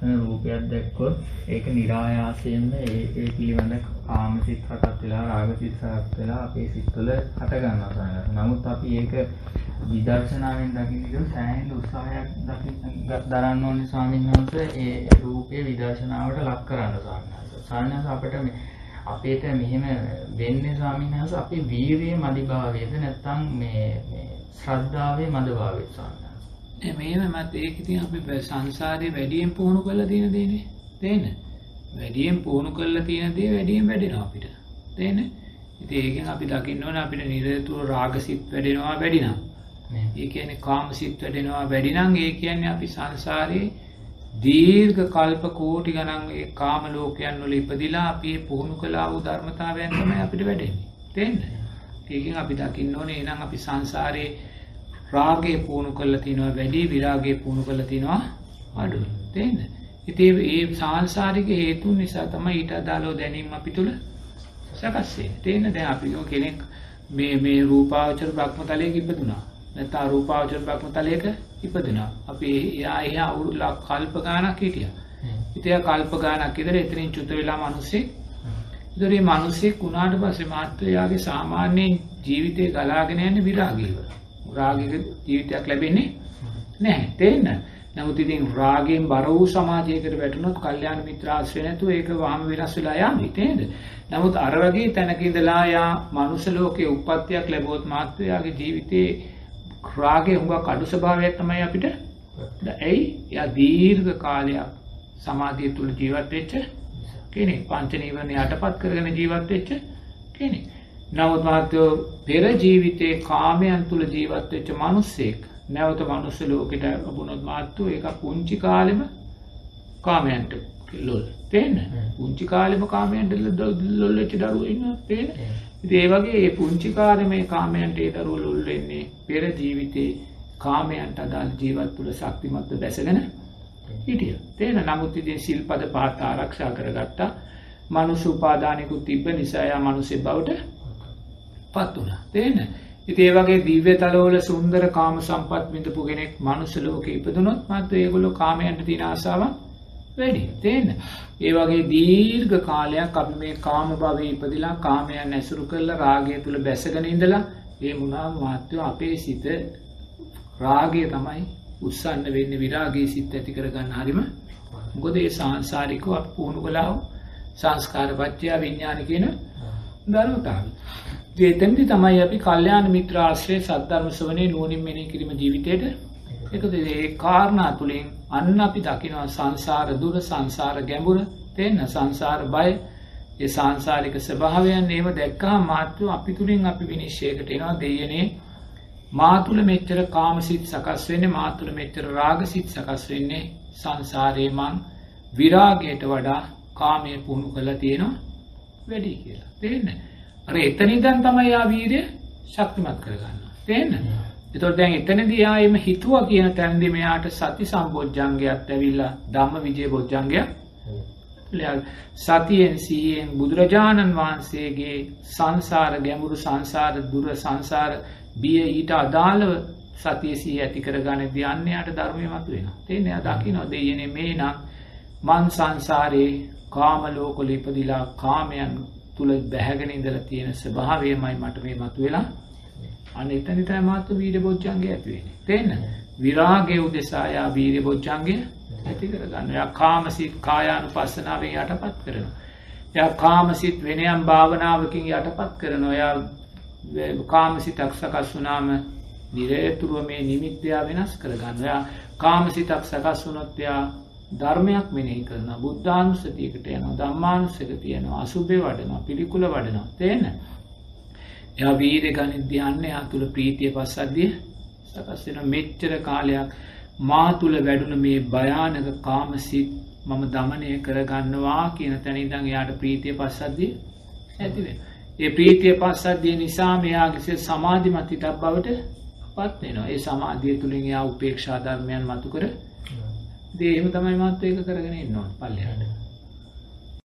ලස්සන රූපයක් දැක්කොත් ඒක નિરાයාසයෙන්ම ඒ ඒ පිළිබඳ කාමසිත හටත් වෙලා රාගසිත හටත් වෙලා අපේ සිත්වල හට ගන්නවා සමහරවිට. නමුත් අපි ඒක විදර්ශනාවෙන් දකින්න ගියොත් සෑහෙන උත්සාහයක් දකින්න දරන්න ඕනේ ස්වාමීන් වහන්සේ ඒ රූපේ විදර්ශනාවට ලක් කරන්න ස්වාමීන් වහන්සේ. ස්වාමීන් වහන්සේ අපිට මේ අපේට මෙහෙම වෙන්නේ ස්වාමීන් වහන්සේ අපේ වීරියේ මදිභාවයේද නැත්නම් මේ මේ ශ්‍රද්ධාවේ මදභාවයේ ස්වාමීන් වහන්සේ. මේම මත ඒක ඉතින් අපි සංසාරේ වැඩියෙන් පුහුණු කරලා තියෙන දේනේ. තේන්න. වැඩියෙන් පුහුණු කරලා තියෙන දේ වැඩියෙන් වැඩෙනවා අපිට. තේන්න. ඉතින් ඒකෙන් අපි දකින්න ඕනේ අපිට නිරතුරු රාගසිත වැඩෙනවා වැඩි නම්. ඒ කියන්නේ කාමසිත වැඩෙනවා වැඩි නම් ඒ කියන්නේ අපි සංසාරේ දීර්ඝ කල්ප කෝටි ගණන් ඒ කාම ලෝකයන් වල ඉපදිලා අපි පුහුණු කළා වූ ධර්මතාවයන් තමයි අපිට වැඩෙන්නේ. තේන්න. ඒකෙන් අපි දකින්න ඕනේ එහෙනම් අපි සංසාරේ රාගය පුහුණු කරලා තිනවා වැඩි විරාගය පුහුණු කරලා තිනවා අඩුයි. තේන්න. ඉතින් ඒ සාංශාරික හේතුන් නිසා තමයි ඊට අදාළව දැනීම අපි තුල සකස් වෙන්නේ. තේන්න දැන් අපි කෙනෙක් මේ මේ රූපාවචර භක්මතලයක ඉපදුනා. නැත්නම් අරූපාවචර භක්මතලයක ඉපදුනා. අපි එයා එයා අවුරුදු කල්ප ගාණක් හිටියා. ඉතින් කල්ප ගාණක් ඉඳලා එතනින් චුත වෙලා මිනිස්සෙක්. ඉතින් මේ මිනිස්සෙක් වුණාට පස්සේ මාත්‍රයාගේ සාමාන්‍ය ජීවිතේ ගලාගෙන යන්නේ විරාගීව. රාගික ජීවිතයක් ලැබෙන්නේ නැහැ. තේන්න. නමුත් ඉතින් රාගයෙන් බර වූ සමාජයකට වැටුණොත් කල්යාණ මිත්‍ර ආශ්‍රය නැතුව ඒක වහම වෙනස් වෙලා යන්නේ තේද? නමුත් අර වගේ තැනක ඉඳලා යා මනුෂ්‍ය ලෝකයේ උප්පත්තියක් ලැබුවොත් මාත්‍රයාගේ ජීවිතේ රාගයේ හුඟක් අඩු ස්වභාවයක් තමයි අපිට. ඇයි? යා දීර්ඝ කාලයක් සමාධිය තුල ජීවත් වෙච්ච කෙනෙක්. පංච නීවරණ යටපත් කරගෙන ජීවත් වෙච්ච කෙනෙක්. නමුත් මහත්තයෝ පෙර ජීවිතේ කාමයන් තුල ජීවත් වෙච්ච මිනිස්සෙක් නැවත මනුස්ස ලෝකෙට ලැබුණොත් මාත්තු ඒක පුංචි කාලෙම කාමයන්ට ලොල් තේන්න පුංචි කාලෙම කාමයන්ට ලොල් වෙච්ච දරුවෝ ඉන්නවා තේන්න ඉතින් ඒ වගේ ඒ පුංචි කාලේ මේ කාමයන්ට ඒ දරුවෝ ලොල් වෙන්නේ පෙර ජීවිතේ කාමයන්ට අදාළ ජීවත් තුළ ශක්තිමත්ව බැසගෙන හිටිය. තේන නමුත් ඉතින් සිල්පද පහත් ආරක්ෂා කරගත්තා. මනුස්ස උපාදානිකුත් තිබ්බ නිසා යා මනුස්සේ බවට පත් වුණා තේන්න ඉතින් ඒ වගේ දිව්‍ය තලවල සුන්දර කාම සම්පත් විඳපු කෙනෙක් මනුස්ස ලෝකේ ඉපදුනොත් මාත් ඒගොල්ලෝ කාමයන්ට තියෙන ආසාවක් වැඩි. තේන්න. ඒ වගේ දීර්ඝ කාලයක් අපි මේ කාම භවයේ ඉපදිලා කාමයන් ඇසුරු කරලා රාගය තුල බැසගෙන ඉඳලා ඒ මුණා මාත්‍ය අපේ සිත රාගය තමයි උස්සන්න වෙන්නේ විරාගයේ සිත් ඇති කරගන්න හරිම. මොකද ඒ සාංශාරිකව අපි පුහුණු කළා සංස්කාර පත්‍ය විඥාන කියන ධර්මතාවය. එතැන්දි තමයි අපි කල්්‍යයාන මිත්‍ර ආශ්‍රය සද්ධර්ම සවනේ නුවනින් මෙනි කිරීම ජීවිතයට එකද ඒ කාරණා තුළින් අන්න අපි දකිනවා සංසාර දුර සංසාර ගැඹුර තිෙන්න සංසාර බය. ඒ සංසාරික ස්භාවයන් ඒම දැක්කා මාත්‍යව අපි තුළින් අපි විනිශ්ෂයකට එනවා දෙයනේ මාතුළ මෙච්චර කාමසිත් සකස් වෙන්නේ මාතුළ මෙච්චර රාගසිත් සකස් වෙන්නේ සංසාරයමං විරාගයට වඩා කාමය පුහුණු කළ තියෙනවා වැඩි කියලා. තිෙන්න අර එතනිදන් තමයි යා වීරය ශක්තිමත් කරගන්න තියන්න එතොට දැන් එතනදී ආයම හිතුව කියන තැන්දි මෙයාට සති සම්බෝජ්ජන්ගයක් ඇවිල්ලා ධම්ම විජය බොජ්ජන්ගයක් සතියෙන් සීයෙන් බුදුරජාණන් වහන්සේගේ සංසාර ගැඹුරු සංසාර දුර සංසාර බිය ඊට අදාළව සතියසී ඇති කරගන්න ධ්‍යන්නයට ධර්මය මතු වෙන තේ නය දකි නො දෙයන මේ නම් මන් සංසාරයේ කාමලෝකොල ඉපදිලා කාමයන් තුළ බැහැගෙන ඉඳල තියෙන ස්භාවයමයි මට මේ මතු වෙලා අන එතනිත මාතු වීර බොච්චන්ගේ ඇතිවෙන තිෙන්න විරාගේ උදෙසායා වීර බොච්චන්ගේ ඇති කරගන්න ය කාමසිත් කායානු පස්සනාවෙන් යටපත් කරනවා. ය කාමසිත් වෙනයම් භාවනාවකින් යටපත් කරන ඔයා කාමසිතක් සකස් වනාම නිරේතුරුව මේ නිමිත්‍යයා වෙනස් කරගන්න යා කාමසිතක් සකස් වනොත්යා ධර්මයක් මෙනෙහි කරන බුද්ධානුස්සතියකට යන දම්මානුස්සක තියෙනවා අසුභය වඩනවා පිළිකුල වඩනවා. තේන එයා වීර ගනිද්‍යයන්න යා තුළ ප්‍රීතිය පස්සද්ධිය සකස්වෙන මෙච්චර කාලයක් මා තුළ වැඩුණ මේ භයානක කාමසිත් මම දමනය කරගන්නවා කියන තැනිදං යාට ප්‍රීතිය පස්සද්ධිය ඇතිවෙන. ඒ ප්‍රීතිය පස්සද්ධිය නිසා මෙයාගිසේ සමාධිමත් හිතක් බවට පත්වෙනවා ඒ සමාධිය තුළින් යා උපේක්ෂාධර්මයන් මතු කර දේම තමයි මත්ව ඒක කරගෙන ඉන්නවා පල්ලයාට